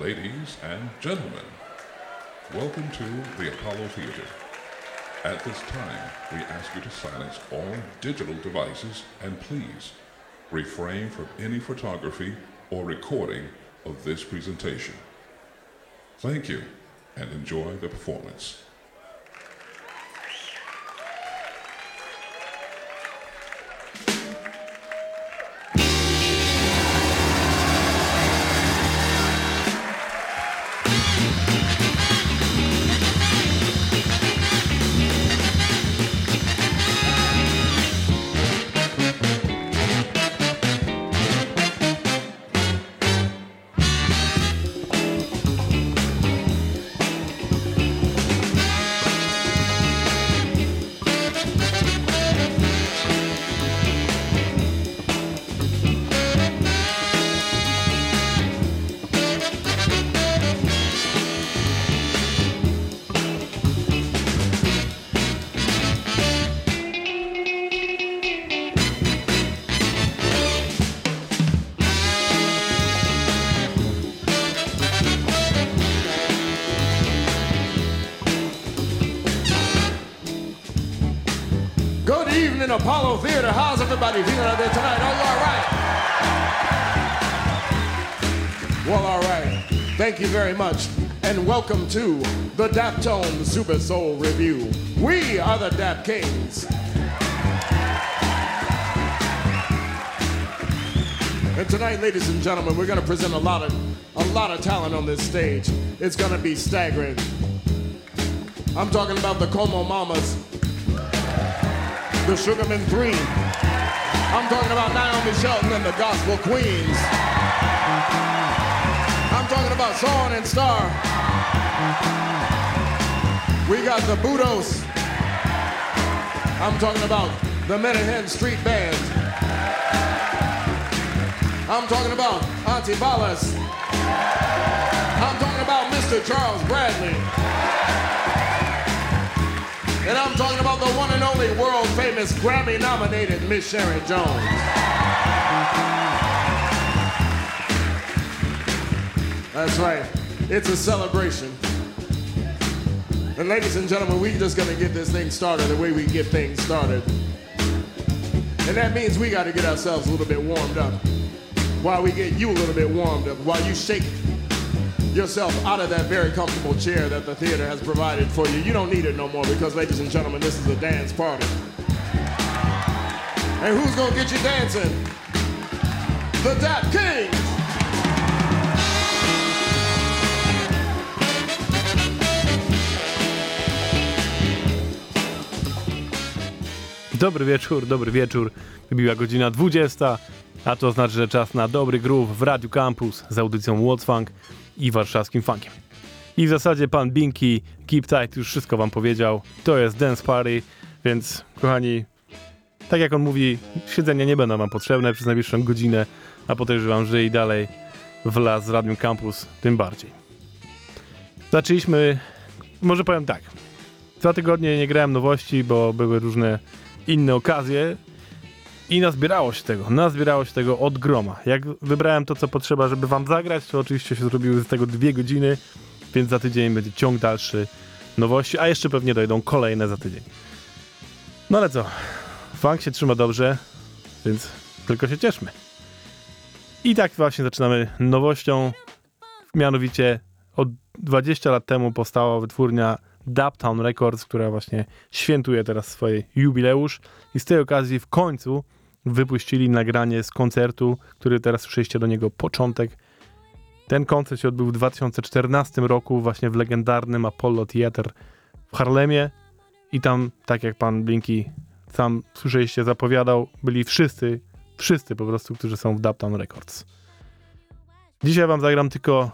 Ladies and gentlemen, welcome to the Apollo Theater. At this time, we ask you to silence all digital devices and please refrain from any photography or recording of this presentation. Thank you and enjoy the performance. Very much. And welcome to the Daptone Super Soul Review. We are the Dap Kings. And tonight, ladies and gentlemen, we're going to present a lot of a lot of talent on this stage. It's going to be staggering. I'm talking about the Como Mamas, the Sugarman Three. I'm talking about Naomi Shelton and the Gospel Queens. I'm talking about Song and Star. We got the Budos. I'm talking about the Menahan Street Band. I'm talking about Auntie Ballas. I'm talking about Mr. Charles Bradley. And I'm talking about the one and only world famous Grammy nominated Miss Sharon Jones. That's right. It's a celebration. And ladies and gentlemen, we're just gonna get this thing started the way we get things started. And that means we gotta get ourselves a little bit warmed up. While we get you a little bit warmed up, while you shake yourself out of that very comfortable chair that the theater has provided for you. You don't need it no more because, ladies and gentlemen, this is a dance party. And who's gonna get you dancing? The Dap Kings! Dobry wieczór, dobry wieczór. Wybiła godzina 20, a to znaczy, że czas na dobry groove w Radiu Campus z audycją What's Funk i warszawskim funkiem. I w zasadzie pan Binky, Keep Tight już wszystko wam powiedział. To jest Dance Party, więc kochani, tak jak on mówi, siedzenia nie będą wam potrzebne przez najbliższą godzinę, a podejrzewam, że i dalej wlaz z Radium Campus tym bardziej. Zaczęliśmy, może powiem tak, dwa tygodnie nie grałem nowości, bo były różne inne okazje i nazbierało się tego, nazbierało się tego od groma. Jak wybrałem to, co potrzeba, żeby wam zagrać, to oczywiście się zrobiły z tego dwie godziny, więc za tydzień będzie ciąg dalszy nowości, a jeszcze pewnie dojdą kolejne za tydzień. No ale co, funk się trzyma dobrze, więc tylko się cieszmy. I tak właśnie zaczynamy nowością, mianowicie od 20 lat temu powstała wytwórnia Daptown Records, która właśnie świętuje teraz swoje jubileusz i z tej okazji w końcu wypuścili nagranie z koncertu, który teraz słyszeliście do niego początek. Ten koncert się odbył w 2014 roku właśnie w legendarnym Apollo Theater w Harlemie i tam, tak jak pan Blinky sam słyszeliście, zapowiadał, byli wszyscy, wszyscy po prostu, którzy są w Daptown Records. Dzisiaj wam zagram tylko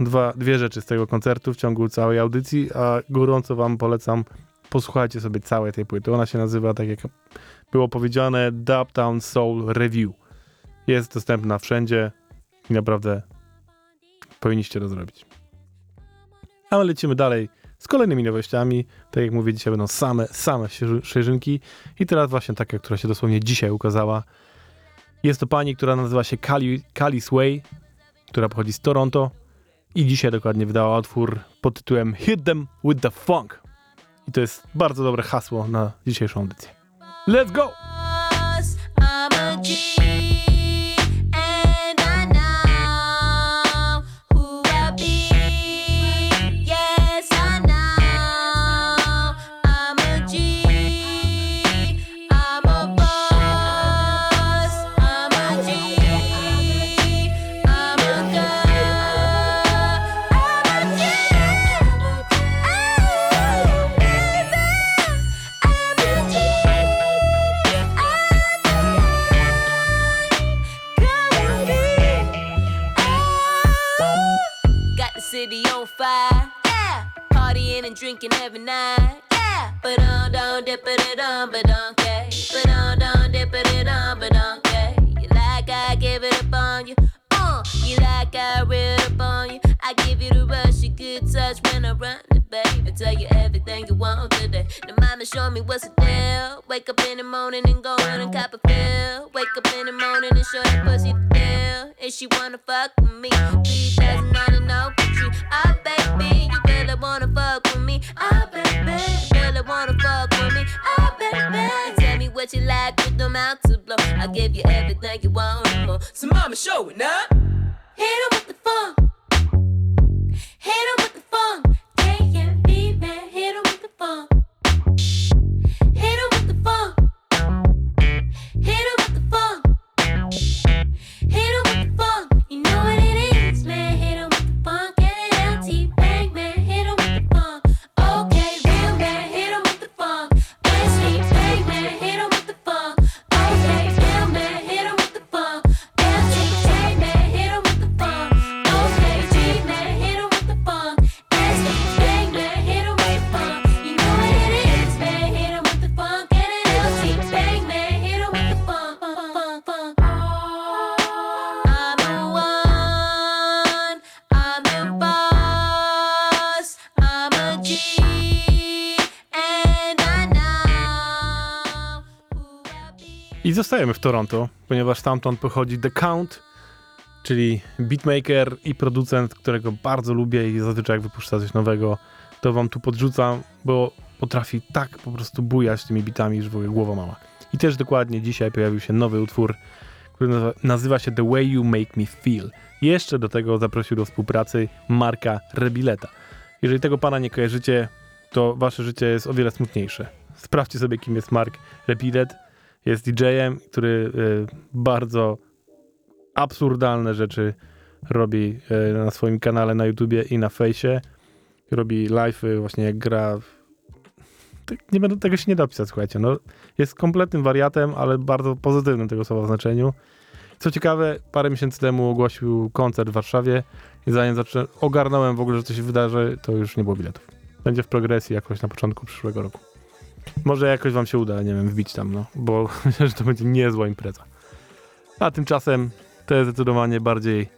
dwa, dwie rzeczy z tego koncertu w ciągu całej audycji, a gorąco wam polecam, posłuchajcie sobie całej tej płyty. Ona się nazywa, tak jak było powiedziane, Dubtown Soul Review. Jest dostępna wszędzie i naprawdę powinniście to zrobić. A my lecimy dalej z kolejnymi nowościami. Tak jak mówię, dzisiaj będą same, same świeżynki. I teraz właśnie taka, która się dosłownie dzisiaj ukazała. Jest to pani, która nazywa się Kali, Kali Sway, która pochodzi z Toronto i dzisiaj dokładnie wydała utwór pod tytułem Hit Them With The Funk. I to jest bardzo dobre hasło na dzisiejszą audycję. Let's go! Drinking every night, yeah. But on, don't dip it on, but don't care. But on, don't dip it on, but don't care. You like I give it up on you, uh. You like I read up on you. I give you the rush, a good touch when I run it, baby. Tell you everything you want today. Now, mama, show me what's the deal. Wake up in the morning and go on and cop a pill. Wake up in the morning and show that pussy the deal. And she wanna fuck with me. Three thousand on an open tree. Ah, baby, you really wanna fuck Ah, baby, really wanna fuck with me. Ah, baby, tell me what you like with them out to blow. I'll give you everything you want and more. So, mama, showing up. Hit 'em with the funk. Hit 'em with the funk. Zostajemy w Toronto, ponieważ stamtąd pochodzi The Count, czyli beatmaker i producent, którego bardzo lubię i zazwyczaj jak wypuszcza coś nowego, to wam tu podrzucam, bo potrafi tak po prostu bujać tymi bitami, że w ogóle głowa mała. I też dokładnie dzisiaj pojawił się nowy utwór, który nazywa- się The Way You Make Me Feel. Jeszcze do tego zaprosił do współpracy Marka Rebileta. Jeżeli tego pana nie kojarzycie, to wasze życie jest o wiele smutniejsze. Sprawdźcie sobie, kim jest Mark Rebilet. Jest DJ-em, który y, bardzo absurdalne rzeczy robi y, na swoim kanale na YouTubie i na fejsie. Robi live'y właśnie jak gra. Nie będę tego się nie da opisać, słuchajcie. No, jest kompletnym wariatem, ale bardzo pozytywnym tego słowa znaczeniu. Co ciekawe, parę miesięcy temu ogłosił koncert w Warszawie i zanim zaczę... ogarnąłem w ogóle, że coś się wydarzy, to już nie było biletów. Będzie w progresji jakoś na początku przyszłego roku. Może jakoś wam się uda, nie wiem, wbić tam, no, bo myślę, że to będzie niezła impreza. A tymczasem to jest zdecydowanie bardziej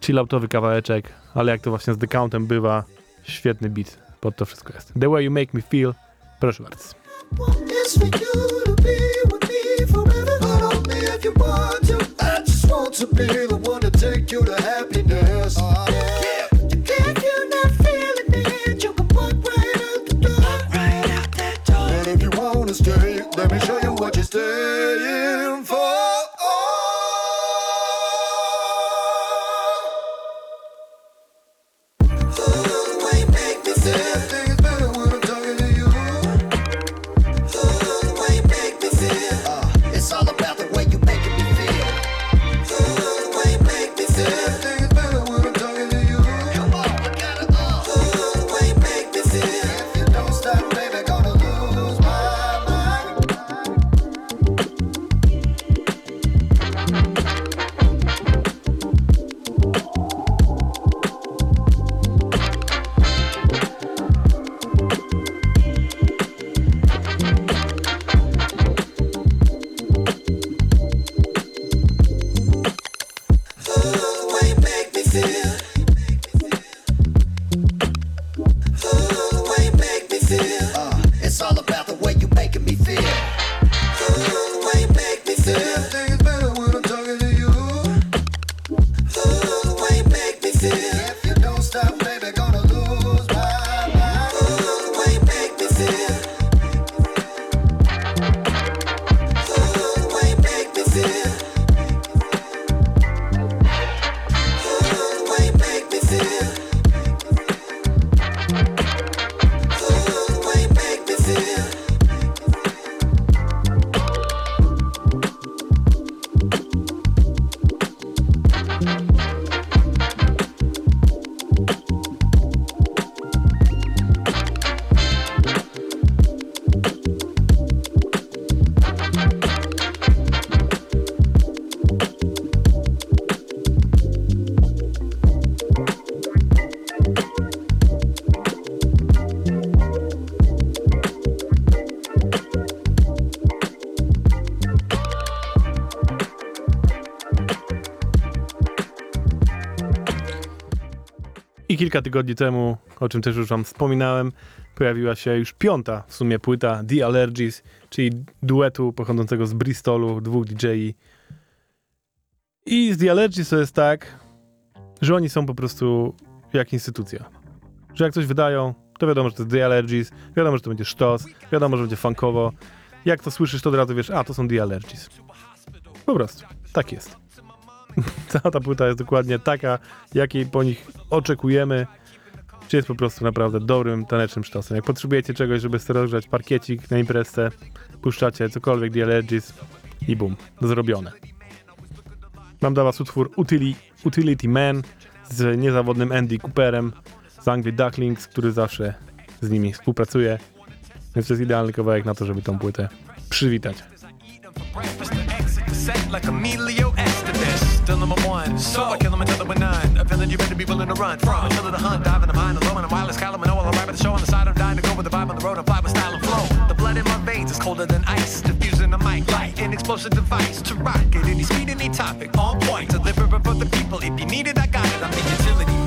chilloutowy kawałeczek, ale jak to właśnie z Decountem bywa, świetny beat pod to wszystko jest. The Way You Make Me Feel, proszę bardzo. To be the one straight. Let me show you what you stay. Kilka tygodni temu, o czym też już wam wspominałem, pojawiła się już piąta w sumie płyta The Allergies, czyli duetu pochodzącego z Bristolu, dwóch DJ-i. I z The Allergies to jest tak, że oni są po prostu jak instytucja. Że jak coś wydają, to wiadomo, że to jest The Allergies, wiadomo, że to będzie sztos, wiadomo, że będzie funkowo. Jak to słyszysz, to od razu wiesz, a, to są The Allergies. Po prostu, tak jest. Cała ta płyta jest dokładnie taka, jakiej po nich oczekujemy. Czy jest po prostu naprawdę dobrym, tanecznym sztosem. Jak potrzebujecie czegoś, żeby sobie rozgrzać parkiecik na imprezę, puszczacie cokolwiek The Allergies i bum, zrobione. Mam dla was utwór Utili, Utility Man z niezawodnym Andy Cooperem z Anglii Ducklings, który zawsze z nimi współpracuje. Więc to jest idealny kawałek na to, żeby tą płytę przywitać. like Number one, so I kill him until there were none. A villain you better be willing to run from. Until the hunt, dive in the mind, alone and wireless column. And all I'll ride at the show on the side. I'm dying to go with the vibe on the road. I fly with style and flow. The blood in my veins is colder than ice. Diffusing the mic like an explosive device to rock it. Any speed, any topic, on point. Delivering for the people. If you need it, I got it. I'm the utility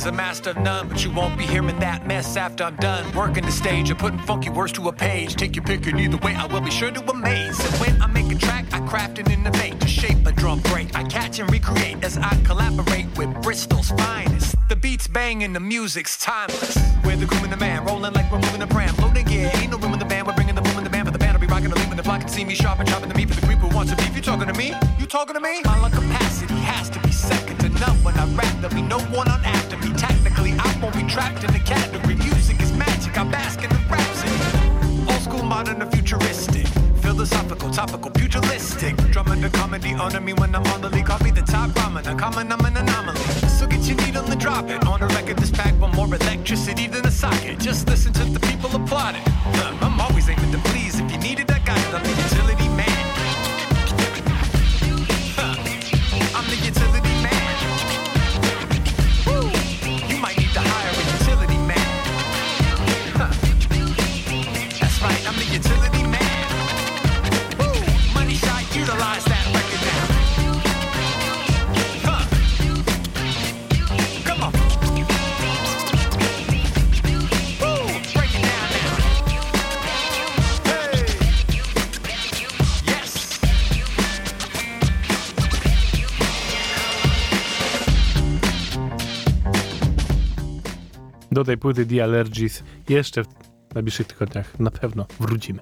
is a master of none, but you won't be hearing that mess after I'm done working the stage or putting funky words to a page. Take your pick, and either way, I will be sure to amaze. And when I make a track, I craft and innovate to shape a drum break. I catch and recreate as I collaborate with Bristol's finest. The beats bang and the music's timeless. We're the groom and the man, rolling like we're moving a pram. Loading gear, ain't no room in the band. We're bringing the boom in the band, but the band will be rocking the leave when the block can see me sharp and chopping the meat for the creep who wants to beef. You talking to me? You talking to me? My lung capacity none when I rap. There'll be no one on after me. Tactically, I won't be trapped in the category. Music is magic. I bask in rhapsody. Old school, modern, or futuristic. Philosophical, topical, pugilistic. Drumming the comedy under me when I'm on the league. Call me the top ramen. A common, I'm an anomaly. So get your needle and drop it. On a record, this pack with more electricity than a socket. Just listen to the people applauding. Do tej płyty The Allergies jeszcze w najbliższych tygodniach na pewno wrócimy.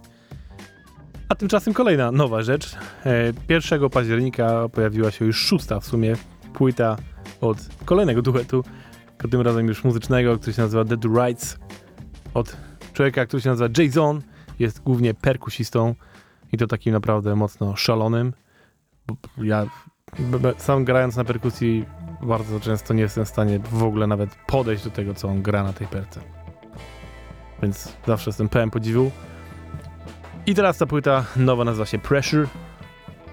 A tymczasem kolejna nowa rzecz. E, 1 października pojawiła się już szósta w sumie płyta od kolejnego duetu, tym razem już muzycznego, który się nazywa Dead Rights. Od człowieka, który się nazywa Jason, jest głównie perkusistą i to takim naprawdę mocno szalonym. Ja sam grając na perkusji bardzo często nie jestem w stanie w ogóle nawet podejść do tego, co on gra na tej perce. Więc zawsze jestem pełen podziwu. I teraz ta płyta nowa nazywa się Pressure.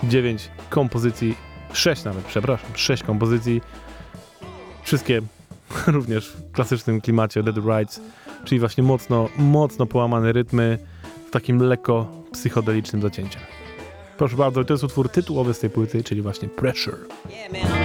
9 kompozycji, 6 nawet, przepraszam, 6 kompozycji. Wszystkie również w klasycznym klimacie Dead Rights, czyli właśnie mocno, mocno połamane rytmy w takim lekko psychodelicznym zacięciu. Proszę bardzo, to jest utwór tytułowy z tej płyty, czyli właśnie Pressure. Yeah,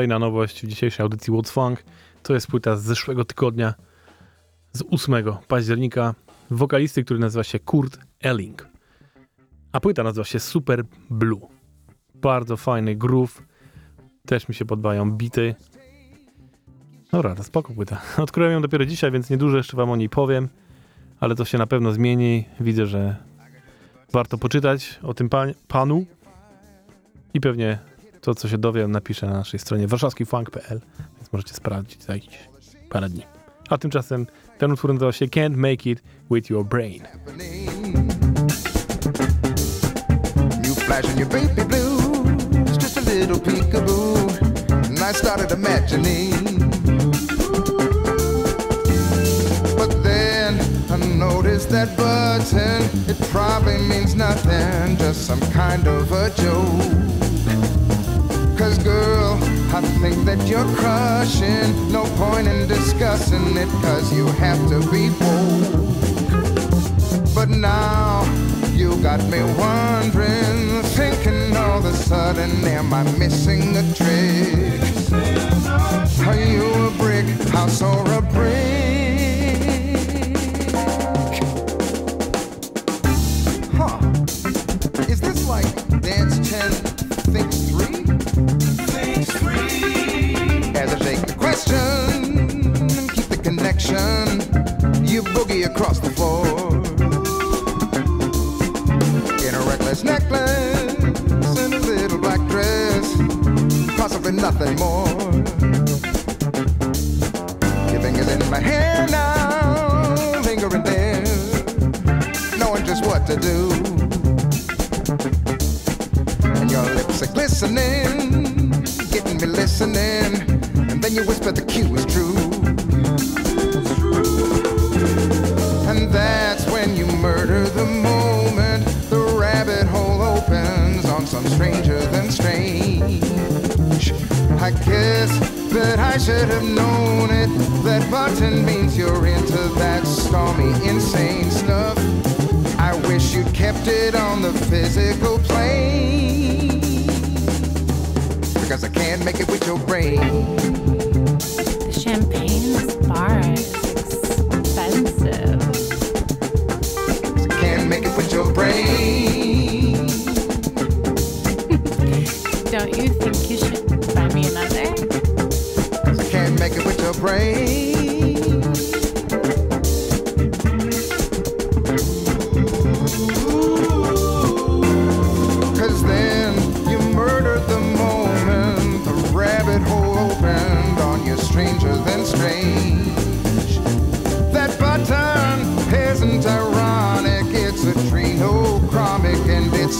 kolejna nowość w dzisiejszej audycji What's Funk to jest płyta z zeszłego tygodnia, z 8 października, wokalisty, który nazywa się Kurt Elling. A płyta nazywa się Super Blue. Bardzo fajny groove, też mi się podobają bity. Dobra, to spoko płyta. Odkryłem ją dopiero dzisiaj, więc niedużo jeszcze wam o niej powiem, ale to się na pewno zmieni. Widzę, że warto poczytać o tym pan, panu i pewnie to, co się dowiem, napiszę na naszej stronie warszawskifunk.pl, więc możecie sprawdzić za jakieś parę dni. A tymczasem ten utwór nazywa się Can't Make It With Your Brain. You flashing your baby blues, just a little peekaboo. And I started imagining. But then I noticed that button, it probably means nothing, just some kind of a joke. Cause girl, I think that you're crushing. No point in discussing it, cause you have to be bold. But now you got me wondering, thinking all of a sudden, am I missing a trick? Are you a brick house or a brick?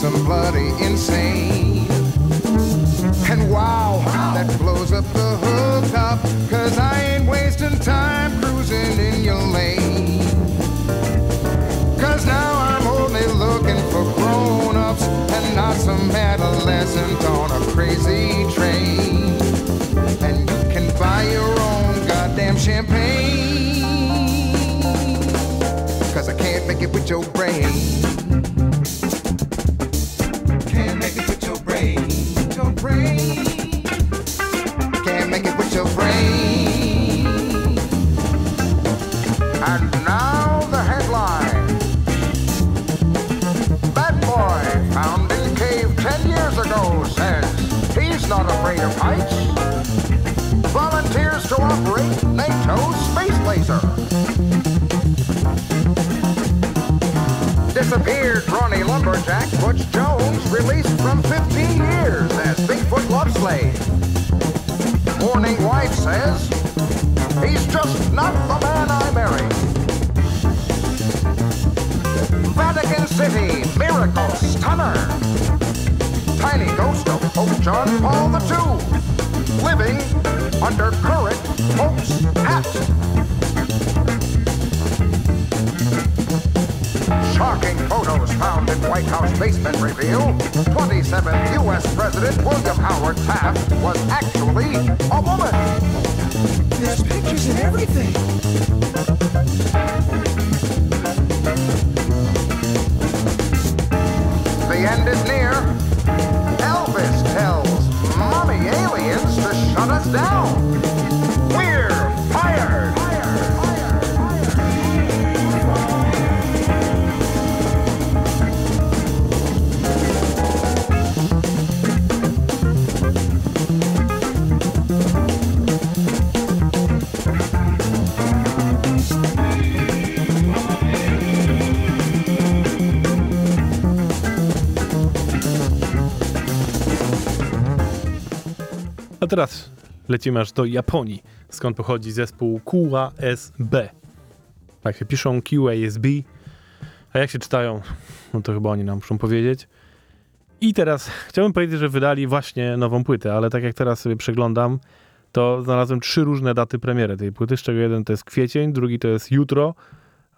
And some bloody insane. And wow, that blows up the hookup. Cause I ain't wasting time Disappeared Ronnie Lumberjack Butch Jones released from 15 years as Bigfoot love slave. Warning wife says he's just not the man I married. Vatican City miracle stunner. Tiny ghost of Pope John Paul II living under current Pope's hat. Shocking photos found in White House basement reveal 27th U.S. President William Howard Taft was actually a woman. There's pictures and everything. Teraz lecimy aż do Japonii, skąd pochodzi zespół QASB. Tak się piszą QASB, a jak się czytają, no to chyba oni nam muszą powiedzieć. I teraz chciałbym powiedzieć, że wydali właśnie nową płytę, ale tak jak teraz sobie przeglądam, to znalazłem trzy różne daty premiery tej płyty, z czego jeden to jest kwiecień, drugi to jest jutro,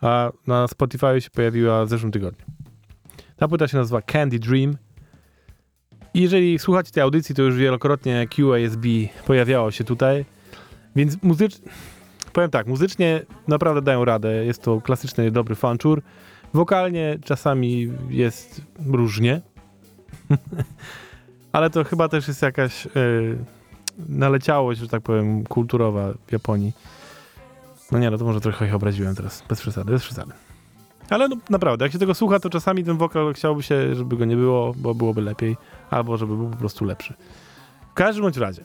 a na Spotify się pojawiła w zeszłym tygodniu. Ta płyta się nazywa Candy Dream jeżeli słuchacie tej audycji, to już wielokrotnie QASB pojawiało się tutaj, więc muzycznie, powiem tak, muzycznie naprawdę dają radę. Jest to klasyczny, dobry fanczur. Wokalnie czasami jest różnie, ale to chyba też jest jakaś yy, naleciałość, że tak powiem, kulturowa w Japonii. No nie, no to może trochę ich obraziłem teraz, bez przesady, bez przesady. Ale no, naprawdę, jak się tego słucha, to czasami ten wokal chciałoby się, żeby go nie było, bo byłoby lepiej, albo żeby był po prostu lepszy. W każdym bądź razie,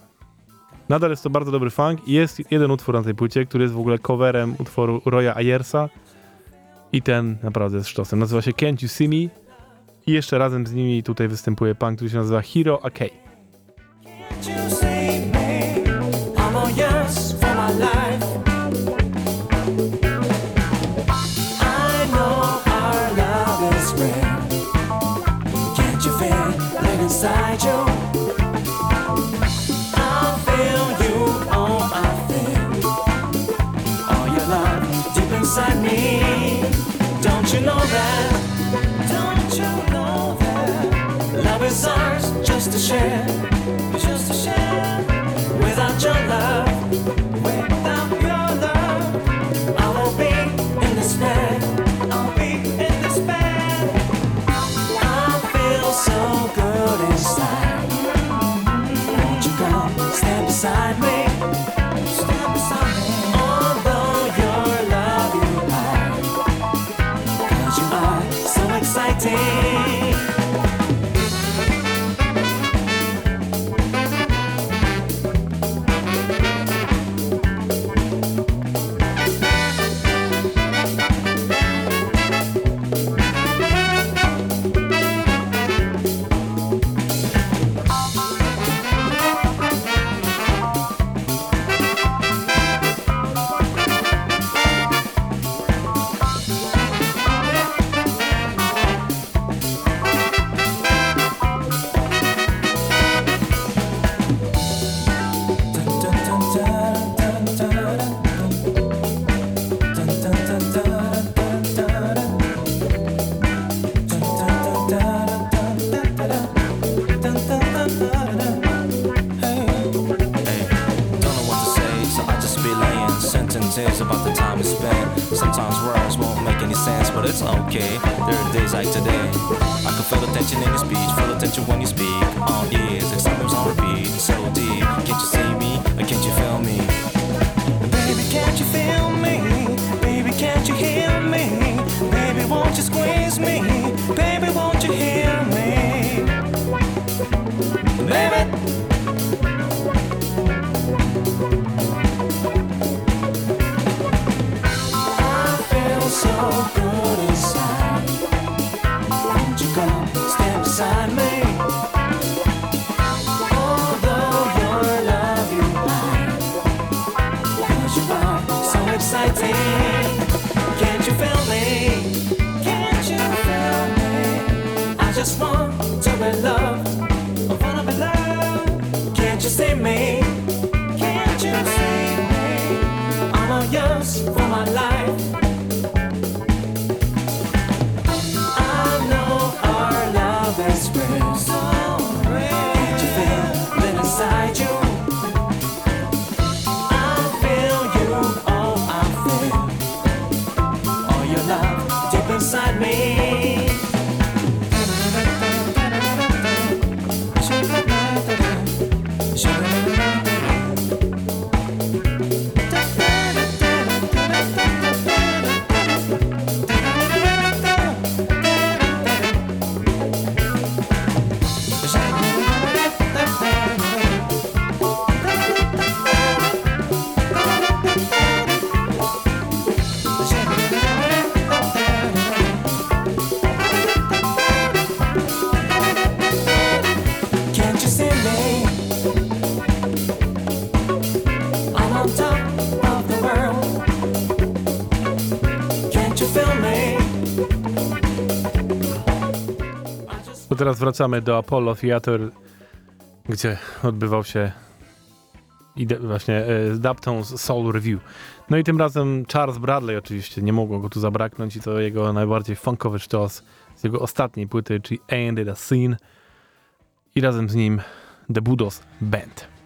nadal jest to bardzo dobry funk i jest jeden utwór na tej płycie, który jest w ogóle coverem utworu Roya Ayersa i ten naprawdę jest sztosem. Nazywa się Can't You See Me i jeszcze razem z nimi tutaj występuje punk, który się nazywa Hiro Akei. Inside you? I feel you, oh I feel all your love deep inside me. Don't you know that? Don't you know that love is ours just to share? just to share. Without your love, Can't you see me, can't you feel me? Baby, can't you feel loved. Can't To teraz wracamy do Apollo Theater, gdzie odbywał się właśnie e, Daptones Soul Review. No i tym razem Charles Bradley oczywiście, nie mogło go tu zabraknąć i to jego najbardziej funkowy sztos z jego ostatniej płyty, czyli Ain't It A Scene i razem z nim The Budos Band.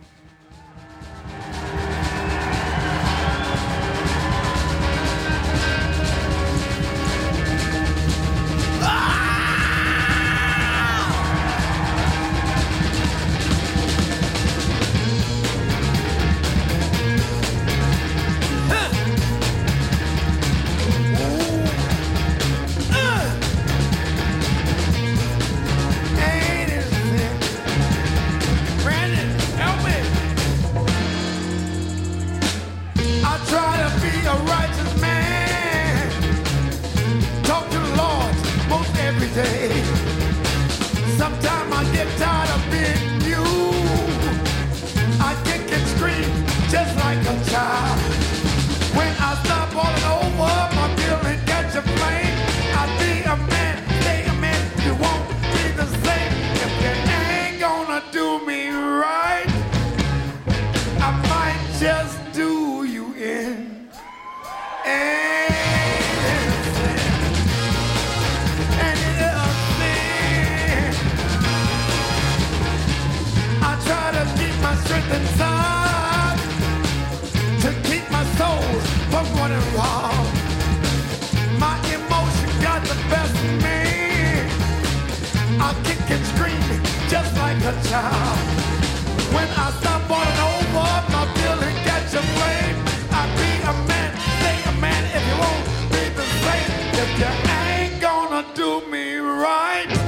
If you won't be the same. If you ain't gonna do me right,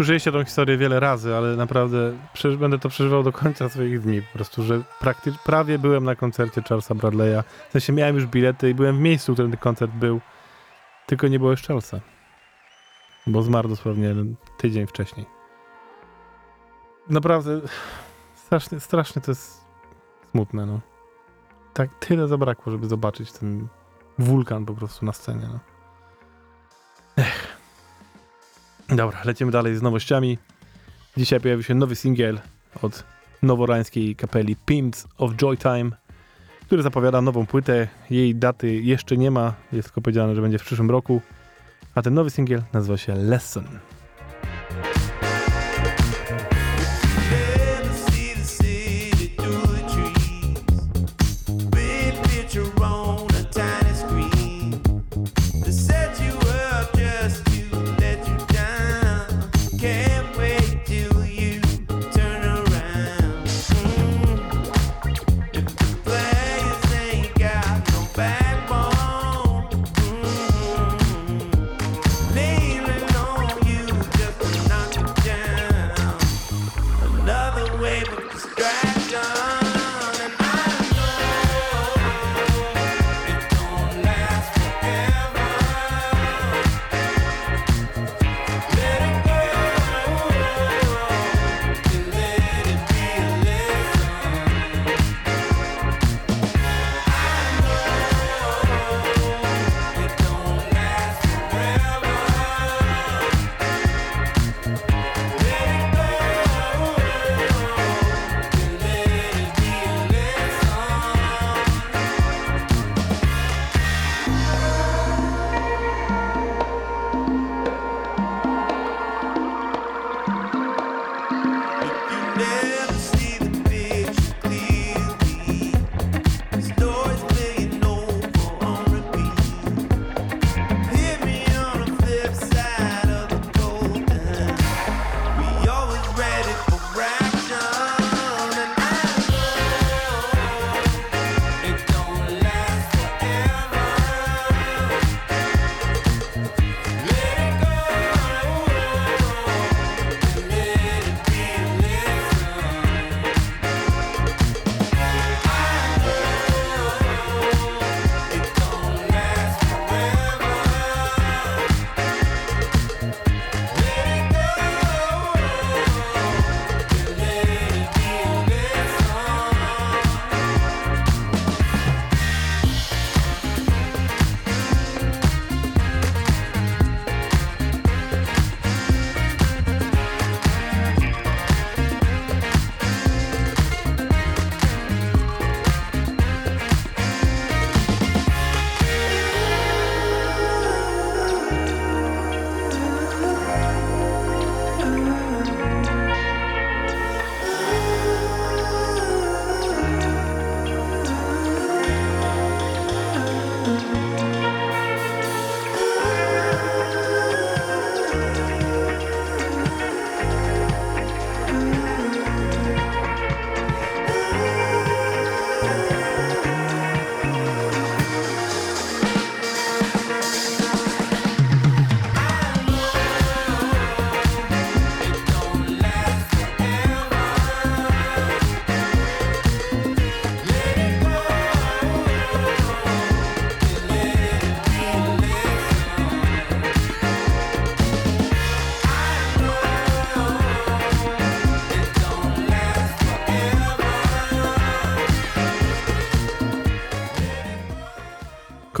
słyszeliście tą historię wiele razy, ale naprawdę będę to przeżywał do końca swoich dni. Po prostu, że prakty- prawie byłem na koncercie Charlesa Bradley'a. W sensie miałem już bilety i byłem w miejscu, w którym ten koncert był. Tylko nie było już Charlesa. Bo zmarł dosłownie tydzień wcześniej. Naprawdę strasznie, strasznie to jest smutne, no. Tak tyle zabrakło, żeby zobaczyć ten wulkan po prostu na scenie, no. Dobra, lecimy dalej z nowościami. Dzisiaj pojawił się nowy singiel od noworańskiej kapeli Pimps of Joy Time, który zapowiada nową płytę. Jej daty jeszcze nie ma, jest tylko powiedziane, że będzie w przyszłym roku. A ten nowy singiel nazywa się Lesson.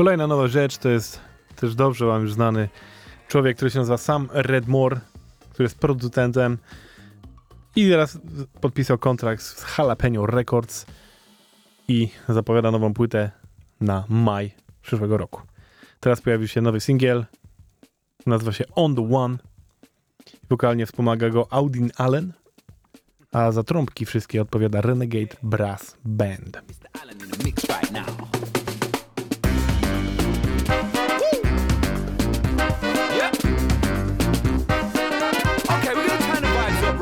Kolejna nowa rzecz to jest też dobrze wam już znany człowiek, który się nazywa Sam Redmore, który jest producentem i teraz podpisał kontrakt z Jalapeno Records i zapowiada nową płytę na maj przyszłego roku. Teraz pojawił się nowy singiel, nazywa się On The One. Wokalnie wspomaga go Audin Allen, a za trąbki wszystkie odpowiada Renegade Brass Band.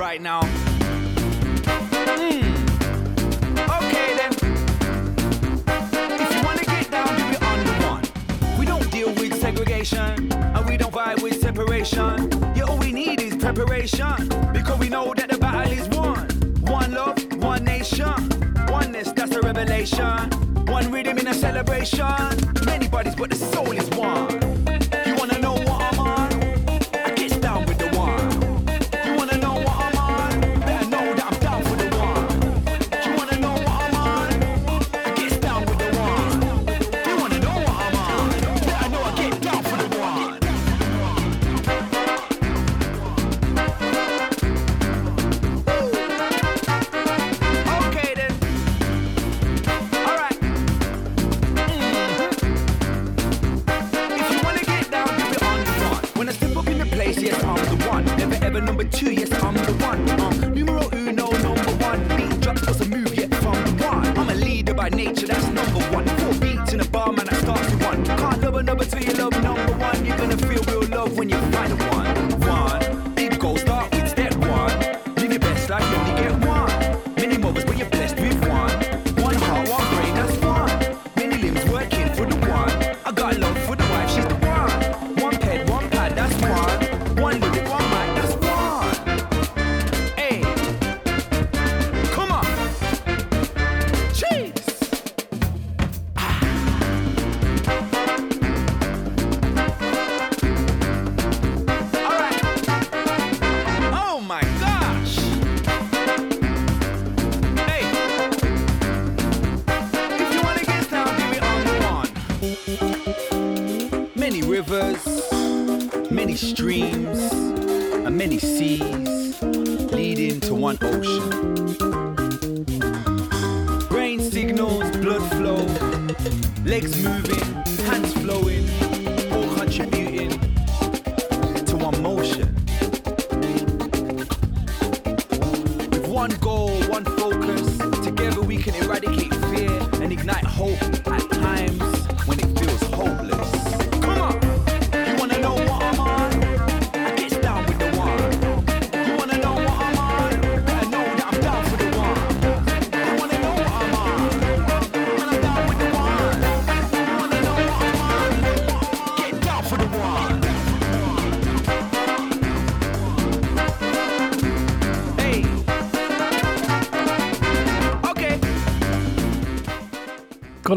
Right now. Hmm. Okay then. If you wanna get down, do it on one. We don't deal with segregation, and we don't vibe with separation. Yeah, all we need is preparation, because we know that the battle is won. One love, one nation, oneness, that's a revelation. One rhythm in a celebration. Many bodies, but the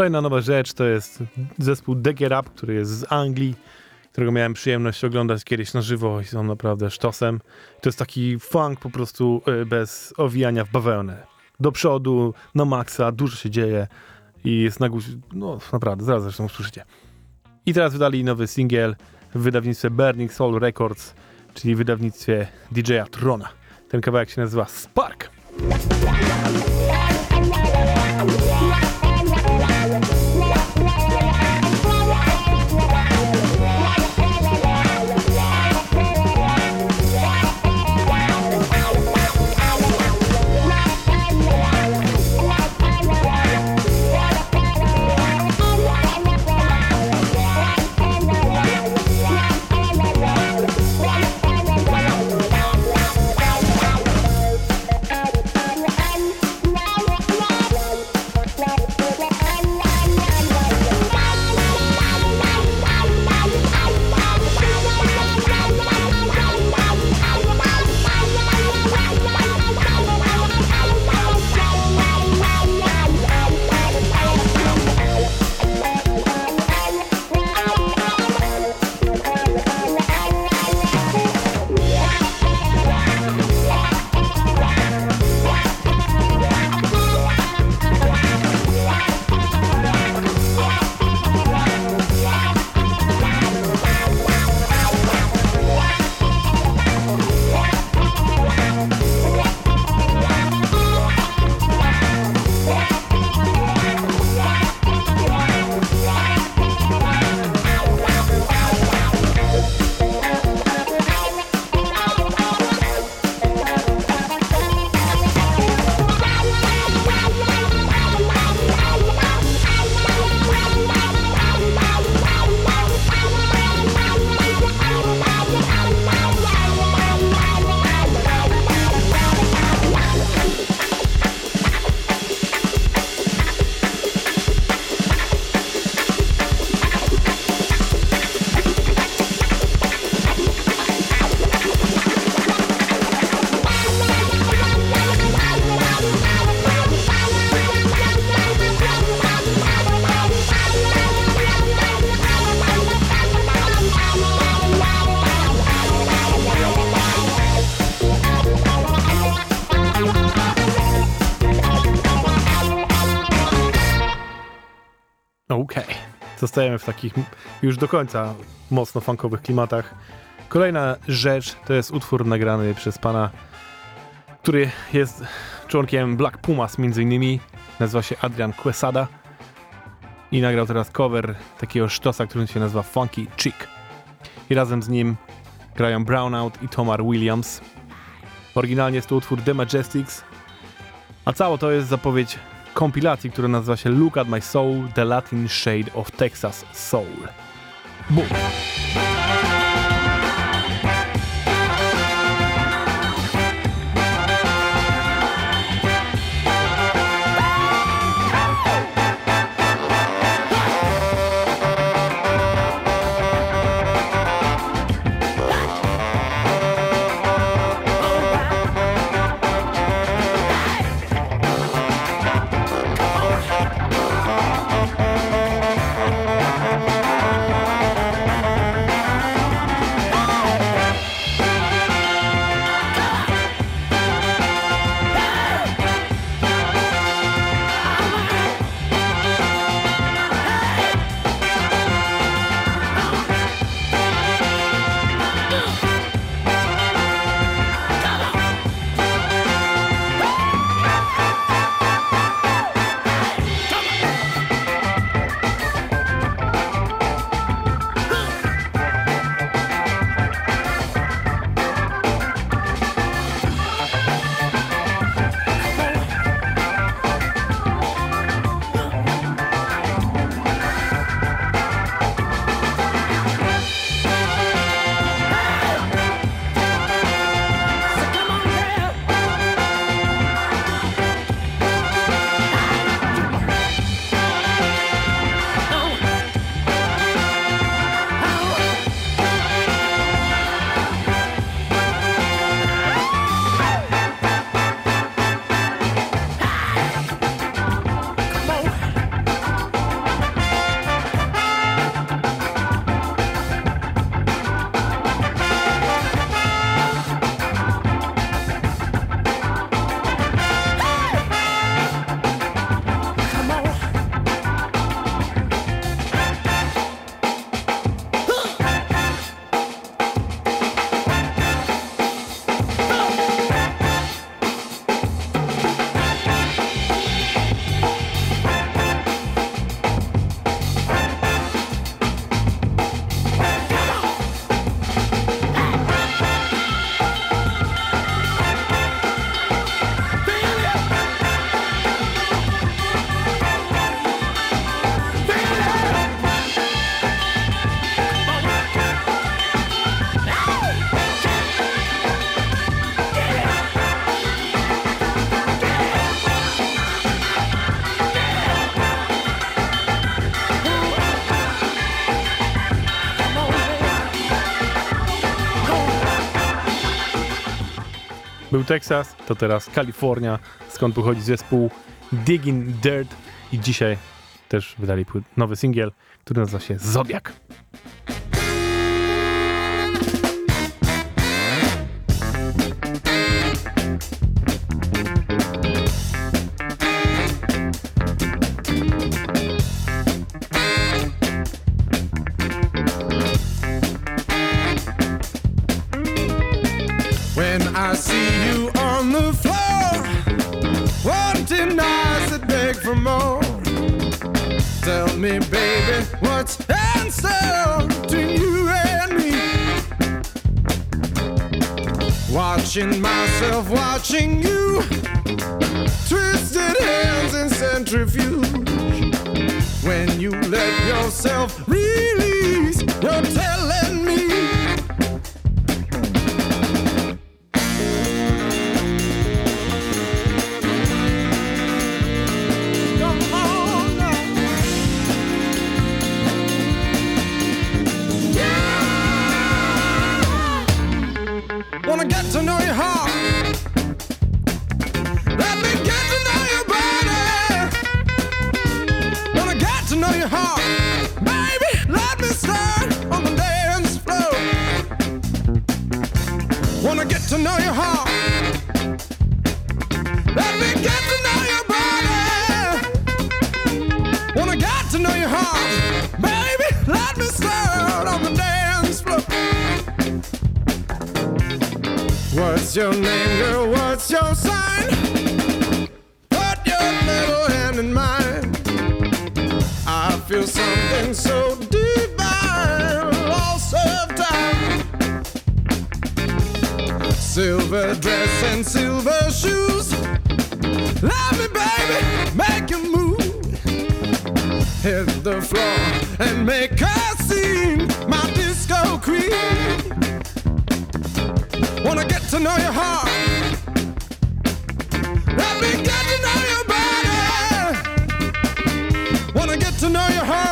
Kolejna nowa rzecz to jest zespół Degger Up, który jest z Anglii, którego miałem przyjemność oglądać kiedyś na żywo i są naprawdę sztosem. To jest taki funk po prostu y, bez owijania w bawełnę. Do przodu, na maksa, dużo się dzieje i jest na górze, no naprawdę, zaraz zresztą usłyszycie. I teraz wydali nowy singiel w wydawnictwie Burning Soul Records, czyli wydawnictwie DJ-a Trona. Ten kawałek się nazywa Spark. Zostajemy w takich już do końca mocno funkowych klimatach. Kolejna rzecz to jest utwór nagrany przez pana, który jest członkiem Black Pumas między innymi. Nazywa się Adrian Quesada i nagrał teraz cover takiego sztosa, który się nazywa Funky Chick. I razem z nim grają Brownout i Tomar Williams. Oryginalnie jest to utwór The Majestics, a cało to jest zapowiedź kompilacji, która nazywa się Look at My Soul, The Latin Shade of Texas Soul. Boom! Był Teksas, to teraz Kalifornia, skąd pochodzi zespół Digging Dirt i dzisiaj też wydali nowy singiel, który nazywa się Zodiak. For more. Tell me, baby, what's store between you and me? Watching myself, watching you, twisted hands in centrifuge. When you let yourself release, you're telling Wanna get to know your heart. What's your name, girl? What's your sign? Put your little hand in mine. I feel something so divine, lost of time. Silver dress and silver shoes. Love me, baby, make you move. Hit the floor and make her sing to know your heart. Let me get to know your body. Wanna get to know your heart.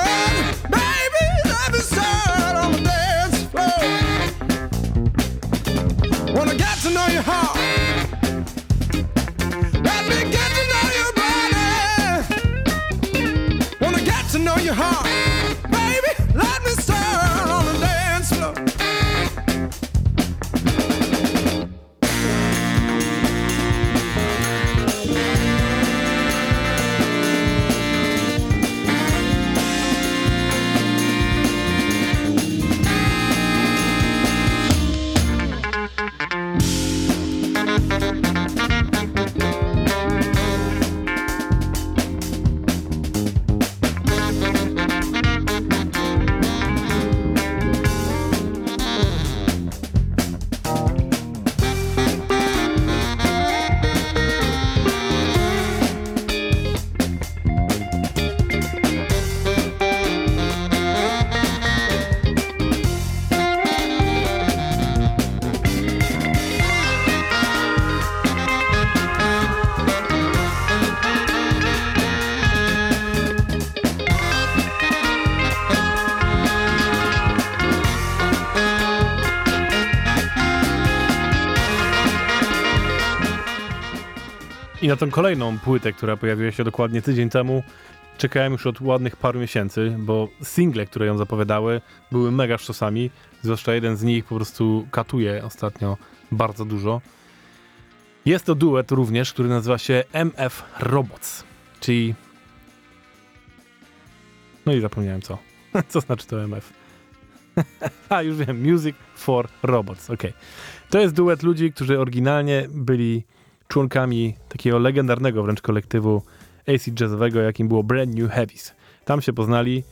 Na tą kolejną płytę, która pojawiła się dokładnie tydzień temu, czekałem już od ładnych paru miesięcy, bo single, które ją zapowiadały, były mega sztosami. Zwłaszcza jeden z nich po prostu katuje ostatnio bardzo dużo. Jest to duet również, który nazywa się MF Robots, czyli... No i zapomniałem co. Co znaczy to MF? A, już wiem. Music for Robots. Okej. To jest duet ludzi, którzy oryginalnie byli członkami takiego legendarnego wręcz kolektywu AC jazzowego, jakim było Brand New Heavies. Tam się poznali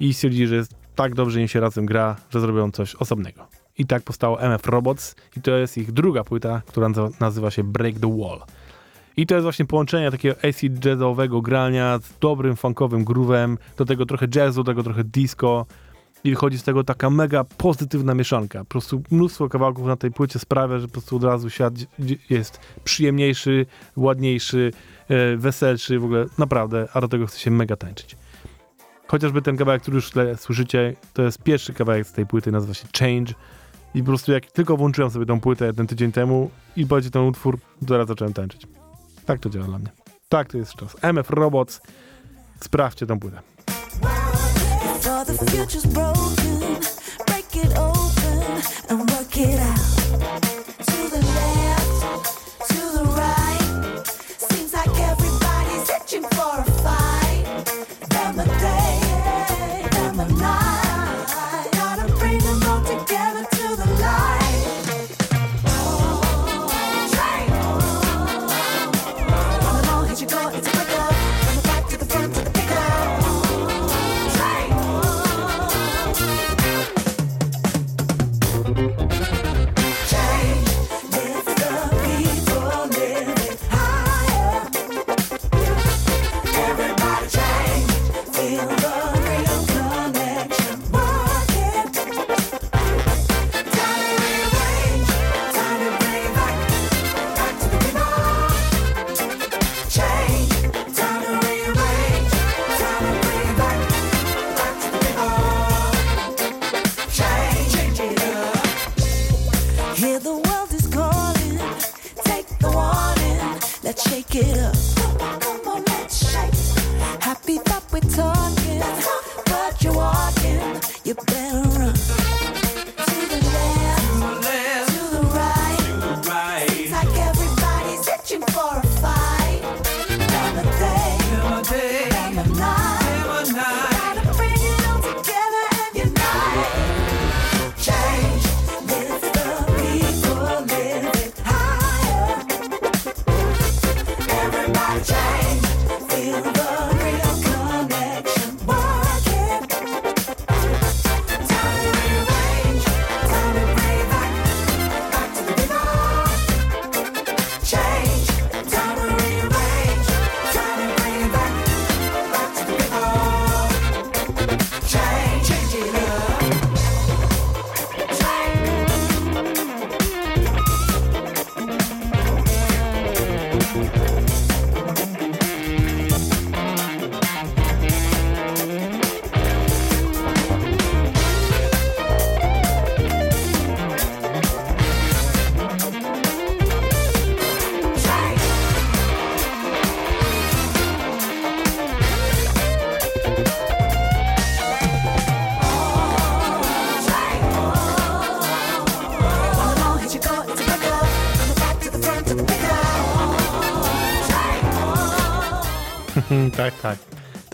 i stwierdzili, że jest tak dobrze im się razem gra, że zrobią coś osobnego. I tak powstało MF Robots i to jest ich druga płyta, która nazywa- się Break the Wall. I to jest właśnie połączenie takiego AC jazzowego grania z dobrym funkowym groovem, do tego trochę jazzu, do tego trochę disco i wychodzi z tego taka mega pozytywna mieszanka. Po prostu mnóstwo kawałków na tej płycie sprawia, że po prostu od razu świat jest przyjemniejszy, ładniejszy, e, weselszy, w ogóle naprawdę, a do tego chce się mega tańczyć. Chociażby ten kawałek, który już słyszycie, to jest pierwszy kawałek z tej płyty, nazywa się Change. I po prostu jak tylko włączyłem sobie tą płytę ten tydzień temu i będzie ten utwór, zaraz zacząłem tańczyć. Tak to działa dla mnie. Tak to jest czas. MF Robots. Sprawdźcie tą płytę. The future's broken, break it open and work it out.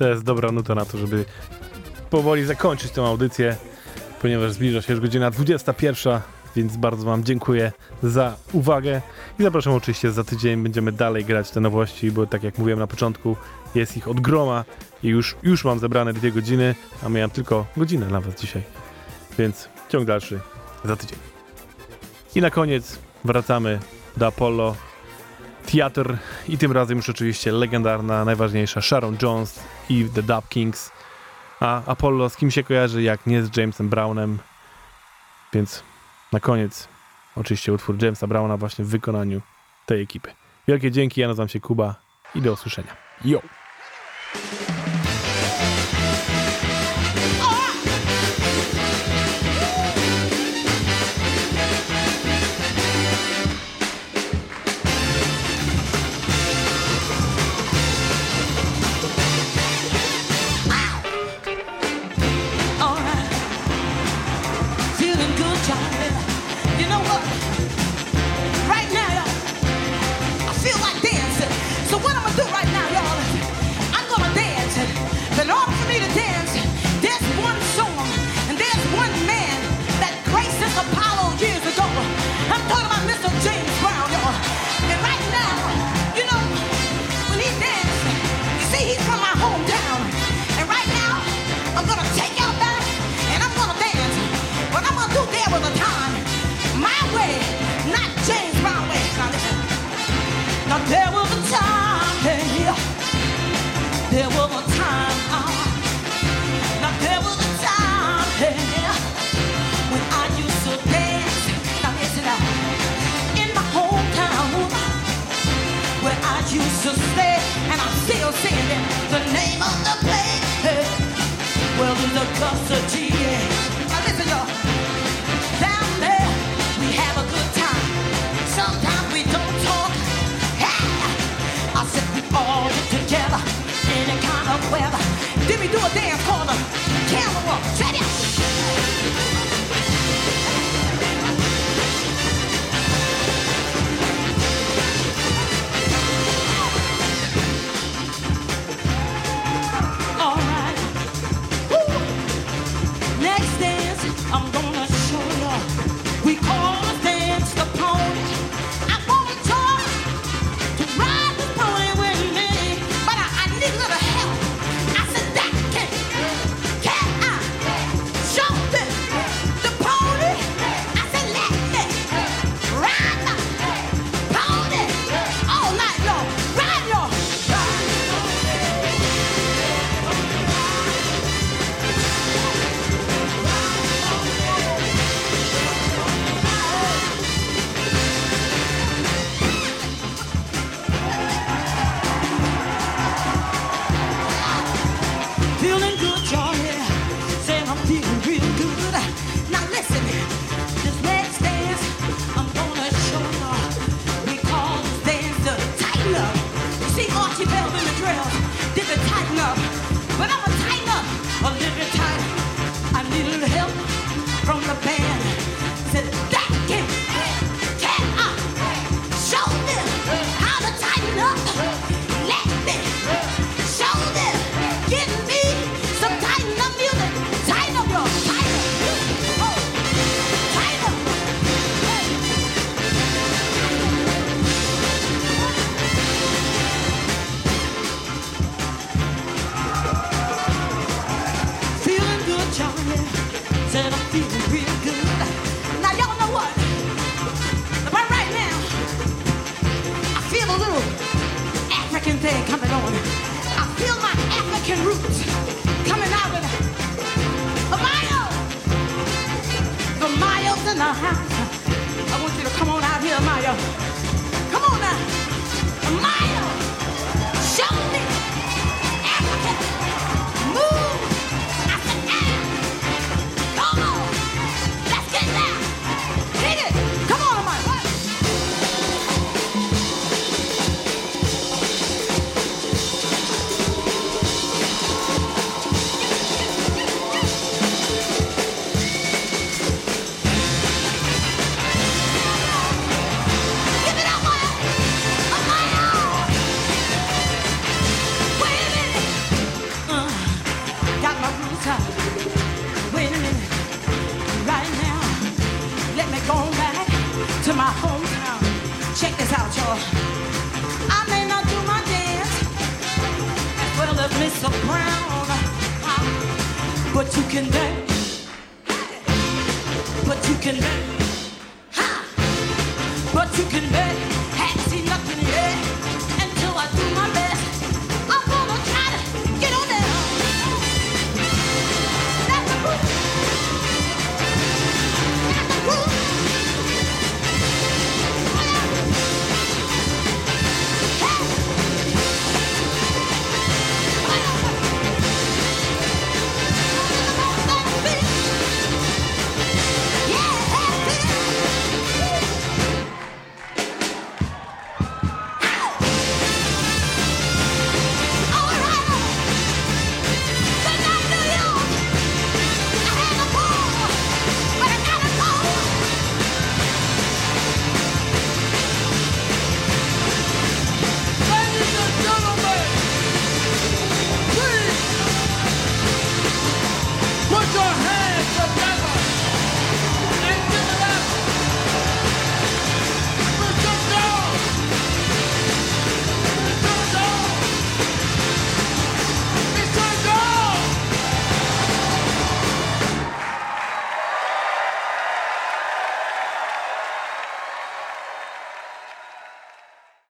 to jest dobra nuta na to, żeby powoli zakończyć tę audycję, ponieważ zbliża się już godzina 21, więc bardzo Wam dziękuję za uwagę i zapraszam oczywiście za tydzień, będziemy dalej grać te nowości, bo tak jak mówiłem na początku, jest ich od groma i już, już mam zebrane dwie godziny, a miałem tylko godzinę nawet dzisiaj, więc ciąg dalszy za tydzień. I na koniec wracamy do Apollo teatr i tym razem już oczywiście legendarna, najważniejsza Sharon Jones i The Dub Kings. A Apollo z kim się kojarzy, jak nie z Jamesem Brownem. Więc na koniec oczywiście utwór Jamesa Browna właśnie w wykonaniu tej ekipy. Wielkie dzięki, ja nazywam się Kuba i do usłyszenia. Yo!